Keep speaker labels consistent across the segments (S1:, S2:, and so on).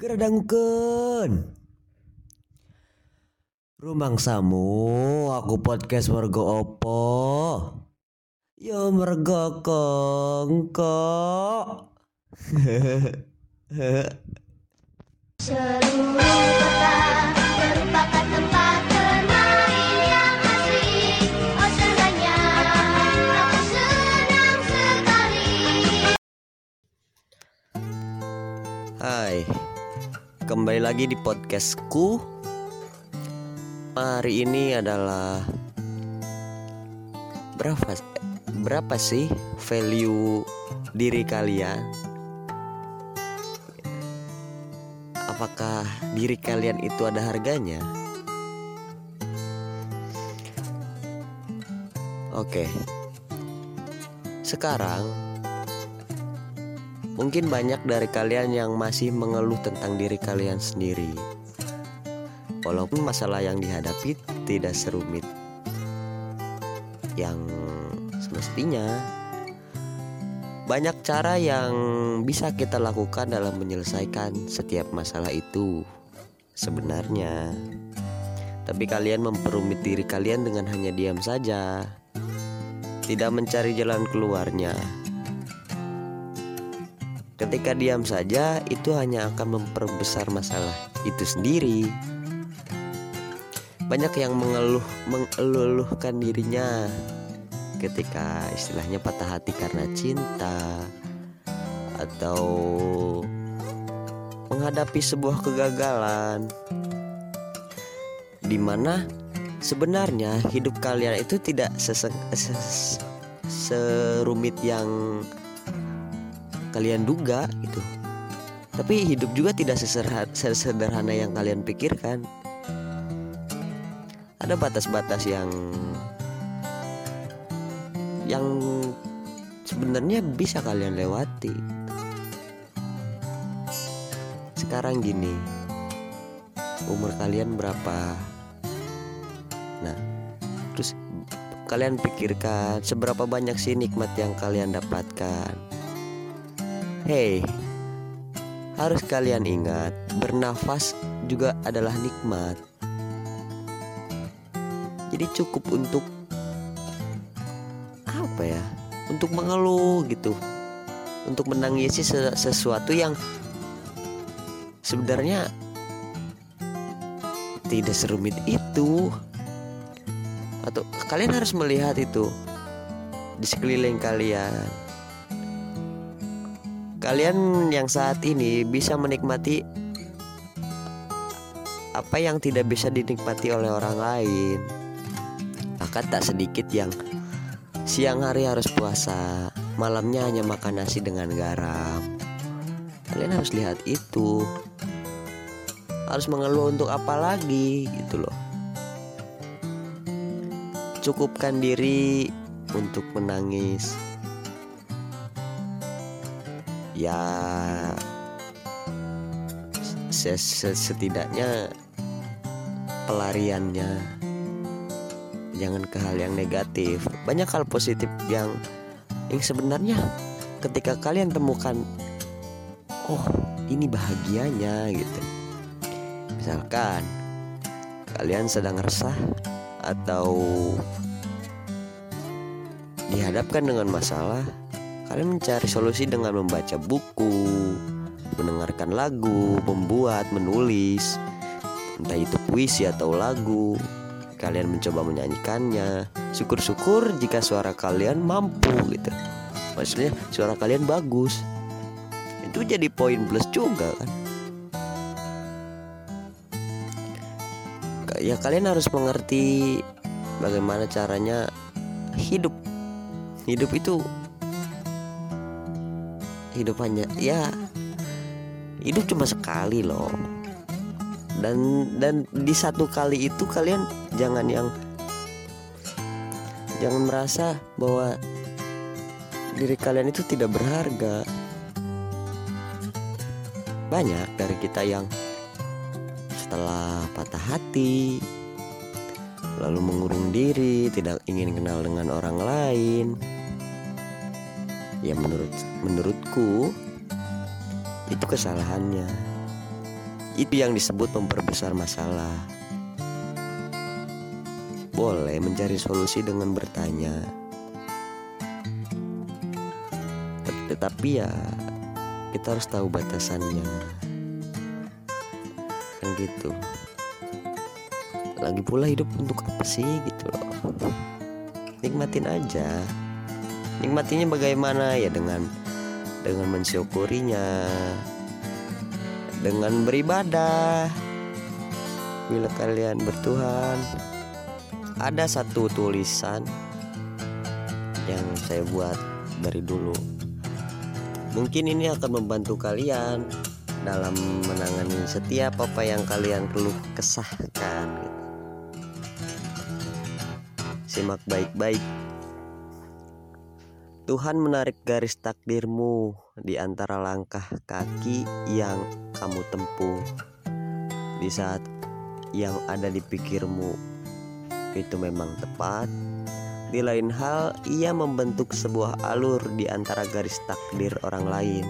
S1: Gera dangukeun. Rumangsamu aku podcast warga opo? Ya merga kengkok.
S2: Seluruh kota
S1: Hai, kembali lagi di podcastku. Hari ini adalah berapa berapa sih value diri kalian? Apakah diri kalian itu ada harganya? Oke. Sekarang Mungkin banyak dari kalian yang masih mengeluh tentang diri kalian sendiri. Walaupun masalah yang dihadapi tidak serumit yang semestinya. Banyak cara yang bisa kita lakukan dalam menyelesaikan setiap masalah itu. Sebenarnya, tapi kalian memperumit diri kalian dengan hanya diam saja, tidak mencari jalan keluarnya. Ketika diam saja, itu hanya akan memperbesar masalah itu sendiri. Banyak yang mengeluh, mengeluhkan dirinya ketika istilahnya patah hati karena cinta atau menghadapi sebuah kegagalan di mana sebenarnya hidup kalian itu tidak seseng, ses- serumit yang kalian duga gitu. Tapi hidup juga tidak sesederhana yang kalian pikirkan. Ada batas-batas yang yang sebenarnya bisa kalian lewati. Sekarang gini, umur kalian berapa? Nah, terus kalian pikirkan seberapa banyak sih nikmat yang kalian dapatkan. Hei, harus kalian ingat, bernafas juga adalah nikmat. Jadi cukup untuk apa ya? Untuk mengeluh gitu. Untuk menangisi se- sesuatu yang sebenarnya tidak serumit itu. Atau kalian harus melihat itu di sekeliling kalian kalian yang saat ini bisa menikmati apa yang tidak bisa dinikmati oleh orang lain. Bahkan tak sedikit yang siang hari harus puasa, malamnya hanya makan nasi dengan garam. Kalian harus lihat itu. Harus mengeluh untuk apa lagi gitu loh. Cukupkan diri untuk menangis ya se- se- setidaknya pelariannya jangan ke hal yang negatif. Banyak hal positif yang yang sebenarnya ketika kalian temukan oh ini bahagianya gitu. Misalkan kalian sedang resah atau dihadapkan dengan masalah Kalian mencari solusi dengan membaca buku, mendengarkan lagu, membuat, menulis, entah itu puisi atau lagu. Kalian mencoba menyanyikannya. Syukur-syukur jika suara kalian mampu gitu. Maksudnya suara kalian bagus. Itu jadi poin plus juga kan. Ya kalian harus mengerti bagaimana caranya hidup. Hidup itu hidup hanya ya hidup cuma sekali loh. Dan dan di satu kali itu kalian jangan yang jangan merasa bahwa diri kalian itu tidak berharga. Banyak dari kita yang setelah patah hati lalu mengurung diri tidak ingin kenal dengan orang lain ya menurut menurutku itu kesalahannya. Itu yang disebut memperbesar masalah. Boleh mencari solusi dengan bertanya. Tet- Tetapi ya kita harus tahu batasannya. Kan gitu. Lagi pula hidup untuk apa sih gitu loh. Nikmatin aja. Nikmatinya bagaimana? Ya dengan dengan mensyukurinya dengan beribadah. Bila kalian bertuhan ada satu tulisan yang saya buat dari dulu. Mungkin ini akan membantu kalian dalam menangani setiap apa yang kalian keluh kesahkan gitu. simak baik-baik Tuhan menarik garis takdirmu di antara langkah kaki yang kamu tempuh. Di saat yang ada di pikirmu itu memang tepat, di lain hal ia membentuk sebuah alur di antara garis takdir orang lain.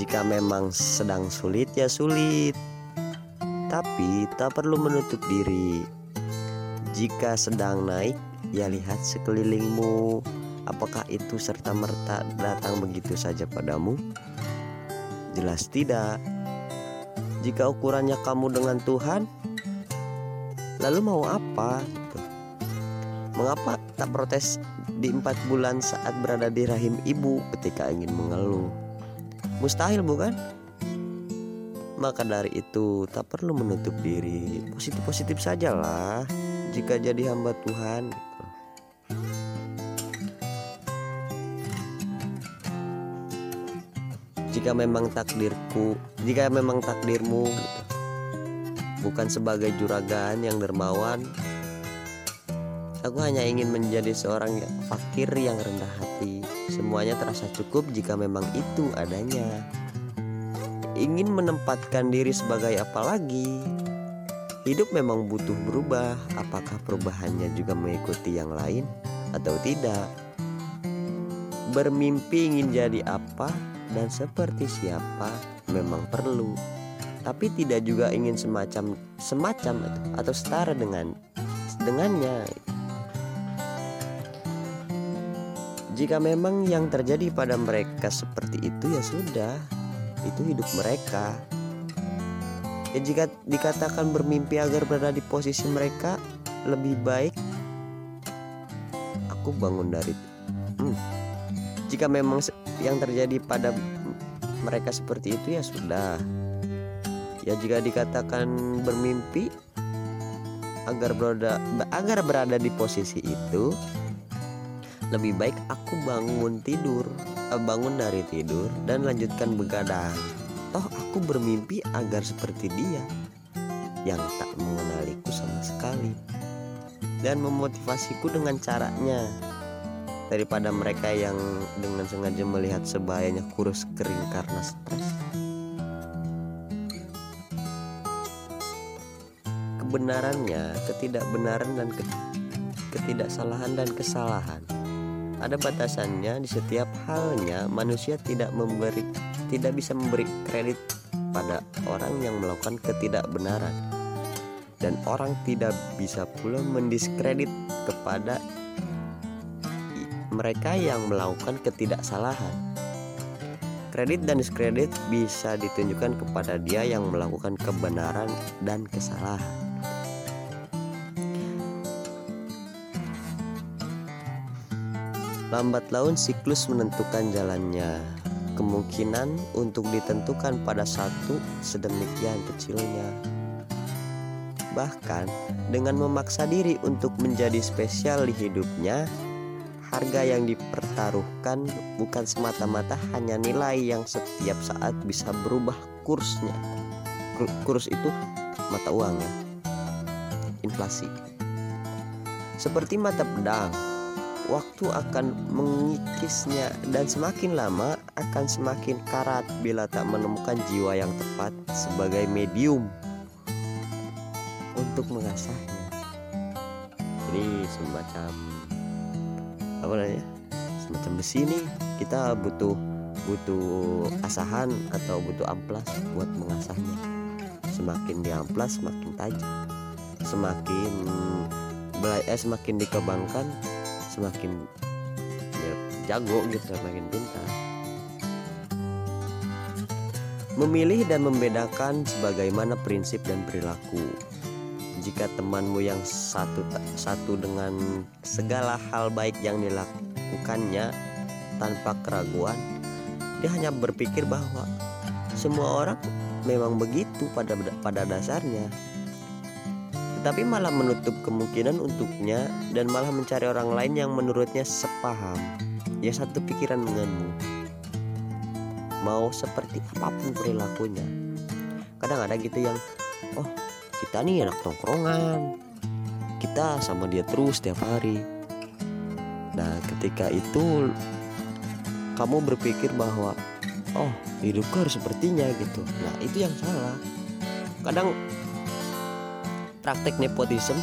S1: Jika memang sedang sulit ya sulit, tapi tak perlu menutup diri. Jika sedang naik, ya lihat sekelilingmu. Apakah itu serta-merta datang begitu saja padamu? Jelas tidak. Jika ukurannya kamu dengan Tuhan, lalu mau apa? Mengapa tak protes di empat bulan saat berada di rahim ibu ketika ingin mengeluh? Mustahil bukan? Maka dari itu tak perlu menutup diri Positif-positif sajalah Jika jadi hamba Tuhan jika memang takdirku, jika memang takdirmu bukan sebagai juragan yang dermawan, aku hanya ingin menjadi seorang yang fakir yang rendah hati. Semuanya terasa cukup jika memang itu adanya. Ingin menempatkan diri sebagai apa lagi? Hidup memang butuh berubah. Apakah perubahannya juga mengikuti yang lain atau tidak? Bermimpi ingin jadi apa dan seperti siapa memang perlu. Tapi tidak juga ingin semacam semacam atau setara dengan dengannya. Jika memang yang terjadi pada mereka seperti itu ya sudah. Itu hidup mereka. Ya jika dikatakan bermimpi agar berada di posisi mereka lebih baik aku bangun dari hmm, jika memang yang terjadi pada mereka seperti itu ya sudah. Ya jika dikatakan bermimpi agar berada agar berada di posisi itu lebih baik aku bangun tidur, eh, bangun dari tidur dan lanjutkan begadang. Toh aku bermimpi agar seperti dia yang tak mengenaliku sama sekali dan memotivasiku dengan caranya daripada mereka yang dengan sengaja melihat sebayanya kurus kering karena stres. Kebenarannya, ketidakbenaran dan ke- ketidaksalahan dan kesalahan. Ada batasannya di setiap halnya manusia tidak memberi tidak bisa memberi kredit pada orang yang melakukan ketidakbenaran dan orang tidak bisa pula mendiskredit kepada mereka yang melakukan ketidaksalahan. Kredit dan diskredit bisa ditunjukkan kepada dia yang melakukan kebenaran dan kesalahan. Lambat laun siklus menentukan jalannya. Kemungkinan untuk ditentukan pada satu sedemikian kecilnya. Bahkan dengan memaksa diri untuk menjadi spesial di hidupnya, harga yang dipertaruhkan bukan semata-mata hanya nilai yang setiap saat bisa berubah kursnya. Kur- Kurs itu mata uang ya. Inflasi. Seperti mata pedang, waktu akan mengikisnya dan semakin lama akan semakin karat bila tak menemukan jiwa yang tepat sebagai medium untuk mengasahnya. Jadi semacam apa namanya? Semacam besi nih kita butuh butuh asahan atau butuh amplas buat mengasahnya. Semakin diamplas semakin tajam. Semakin eh, semakin dikembangkan semakin ya, jago gitu semakin pintar. Memilih dan membedakan sebagaimana prinsip dan perilaku jika temanmu yang satu satu dengan segala hal baik yang dilakukannya tanpa keraguan dia hanya berpikir bahwa semua orang memang begitu pada pada dasarnya. Tetapi malah menutup kemungkinan untuknya dan malah mencari orang lain yang menurutnya sepaham. Ya satu pikiran denganmu. Mau seperti apa pun perilakunya. Kadang ada gitu yang oh kita nih anak tongkrongan. Kita sama dia terus tiap hari. Nah ketika itu kamu berpikir bahwa oh hidupku harus sepertinya gitu. Nah itu yang salah. Kadang praktek nepotisme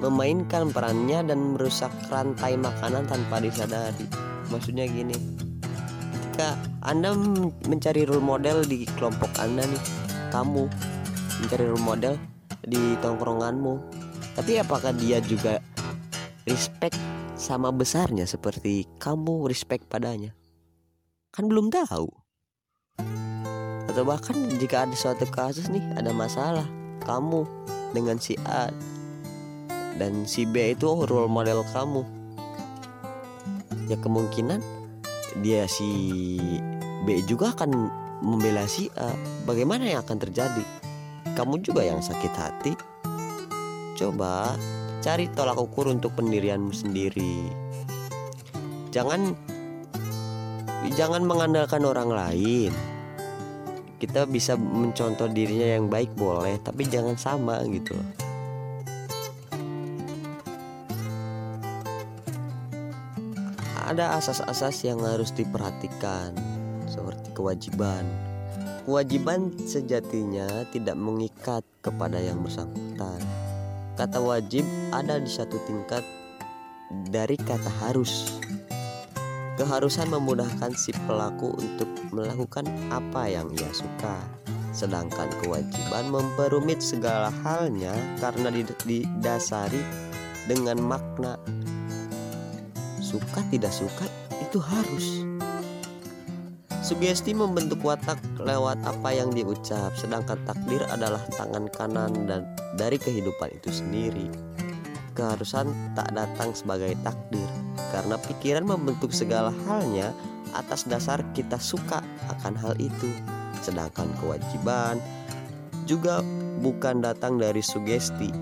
S1: memainkan perannya dan merusak rantai makanan tanpa disadari. Maksudnya gini ketika anda men- mencari role model di kelompok anda nih kamu mencari role model di tongkronganmu. Tapi apakah dia juga respect sama besarnya seperti kamu respect padanya? Kan belum tahu. Atau bahkan jika ada suatu kasus nih ada masalah kamu dengan si A dan si B itu role model kamu. Ya kemungkinan dia si B juga akan membela si A. Bagaimana yang akan terjadi kamu juga yang sakit hati. Coba cari tolak ukur untuk pendirianmu sendiri. Jangan jangan mengandalkan orang lain. Kita bisa mencontoh dirinya yang baik boleh tapi jangan sama gitu. Ada asas-asas yang harus diperhatikan seperti kewajiban kewajiban sejatinya tidak mengikat kepada yang bersangkutan kata wajib ada di satu tingkat dari kata harus Keharusan memudahkan si pelaku untuk melakukan apa yang ia suka. Sedangkan kewajiban memperumit segala halnya karena did- didasari dengan makna suka tidak suka itu harus. Sugesti membentuk watak lewat apa yang diucap, sedangkan takdir adalah tangan kanan dan dari kehidupan itu sendiri. Keharusan tak datang sebagai takdir, karena pikiran membentuk segala halnya atas dasar kita suka akan hal itu. Sedangkan kewajiban juga bukan datang dari sugesti.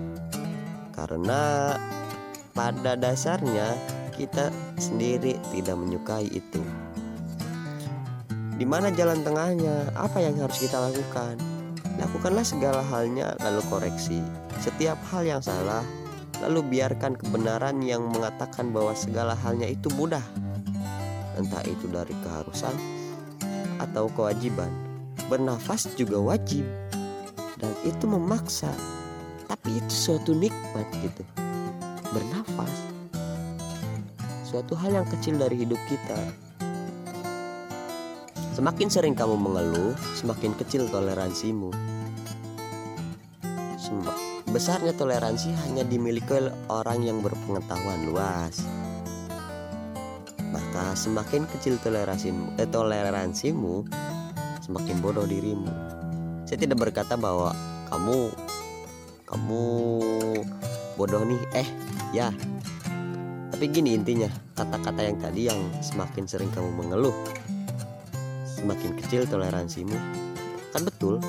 S1: Karena pada dasarnya kita sendiri tidak menyukai itu. Di mana jalan tengahnya? Apa yang harus kita lakukan? Lakukanlah segala halnya lalu koreksi. Setiap hal yang salah lalu biarkan kebenaran yang mengatakan bahwa segala halnya itu mudah. Entah itu dari keharusan atau kewajiban. Bernafas juga wajib dan itu memaksa. Tapi itu suatu nikmat gitu. Bernafas. Suatu hal yang kecil dari hidup kita. Semakin sering kamu mengeluh, semakin kecil toleransimu. Besarnya toleransi hanya dimiliki oleh orang yang berpengetahuan luas. Maka semakin kecil toleransimu, eh, toleransimu, semakin bodoh dirimu. Saya tidak berkata bahwa kamu kamu bodoh nih, eh ya. Tapi gini intinya, kata-kata yang tadi yang semakin sering kamu mengeluh, semakin kecil toleransimu. Kan betul.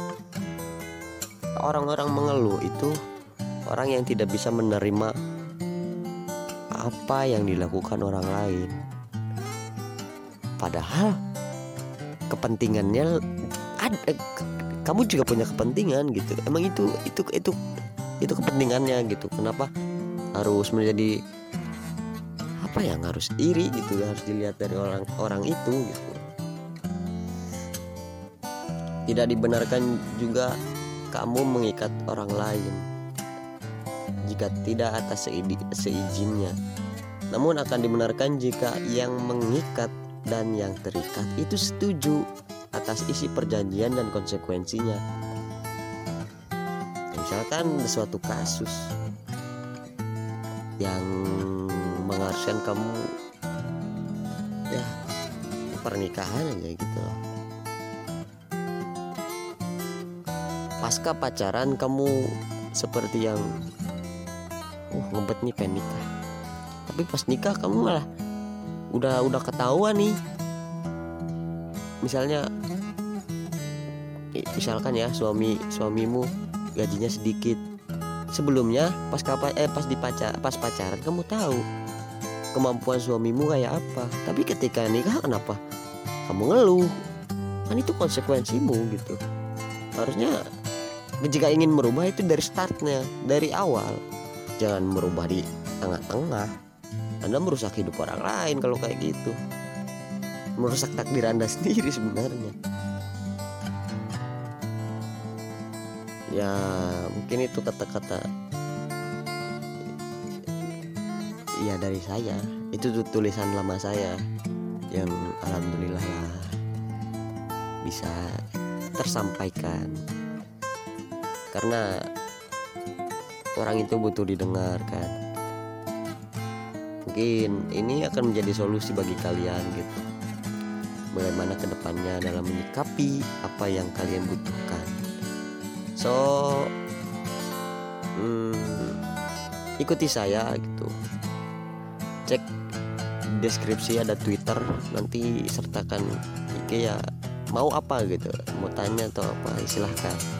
S1: Orang-orang mengeluh itu orang yang tidak bisa menerima apa yang dilakukan orang lain. Padahal kepentingannya ada kamu juga punya kepentingan gitu. Emang itu itu itu itu kepentingannya gitu. Kenapa harus menjadi apa yang harus iri gitu harus dilihat dari orang orang itu gitu. Tidak dibenarkan juga kamu mengikat orang lain jika tidak atas seizinnya. Namun akan dibenarkan jika yang mengikat dan yang terikat itu setuju atas isi perjanjian dan konsekuensinya. Misalkan suatu kasus yang mengharuskan kamu ya pernikahan aja gitu loh. Pasca pacaran kamu seperti yang uh ngebet nih pengen nikah. Tapi pas nikah kamu malah udah udah ketahuan nih. Misalnya misalkan ya suami suamimu gajinya sedikit. Sebelumnya pas kapa eh pas dipacar pas pacaran kamu tahu kemampuan suamimu kayak apa. Tapi ketika nikah kenapa kamu ngeluh? Kan itu konsekuensimu gitu. Harusnya jika ingin merubah itu dari startnya, dari awal. Jangan merubah di tengah-tengah. Anda merusak hidup orang lain kalau kayak gitu. Merusak takdir Anda sendiri sebenarnya. Ya, mungkin itu kata-kata Iya dari saya. Itu tuh tulisan lama saya yang alhamdulillah lah bisa tersampaikan. Karena orang itu butuh didengarkan mungkin ini akan menjadi solusi bagi kalian gitu. Bagaimana ke depannya dalam menyikapi apa yang kalian butuhkan. So hmm, ikuti saya gitu. Cek deskripsi ada twitter nanti sertakan IG ya. Mau apa gitu. Mau tanya atau apa silahkan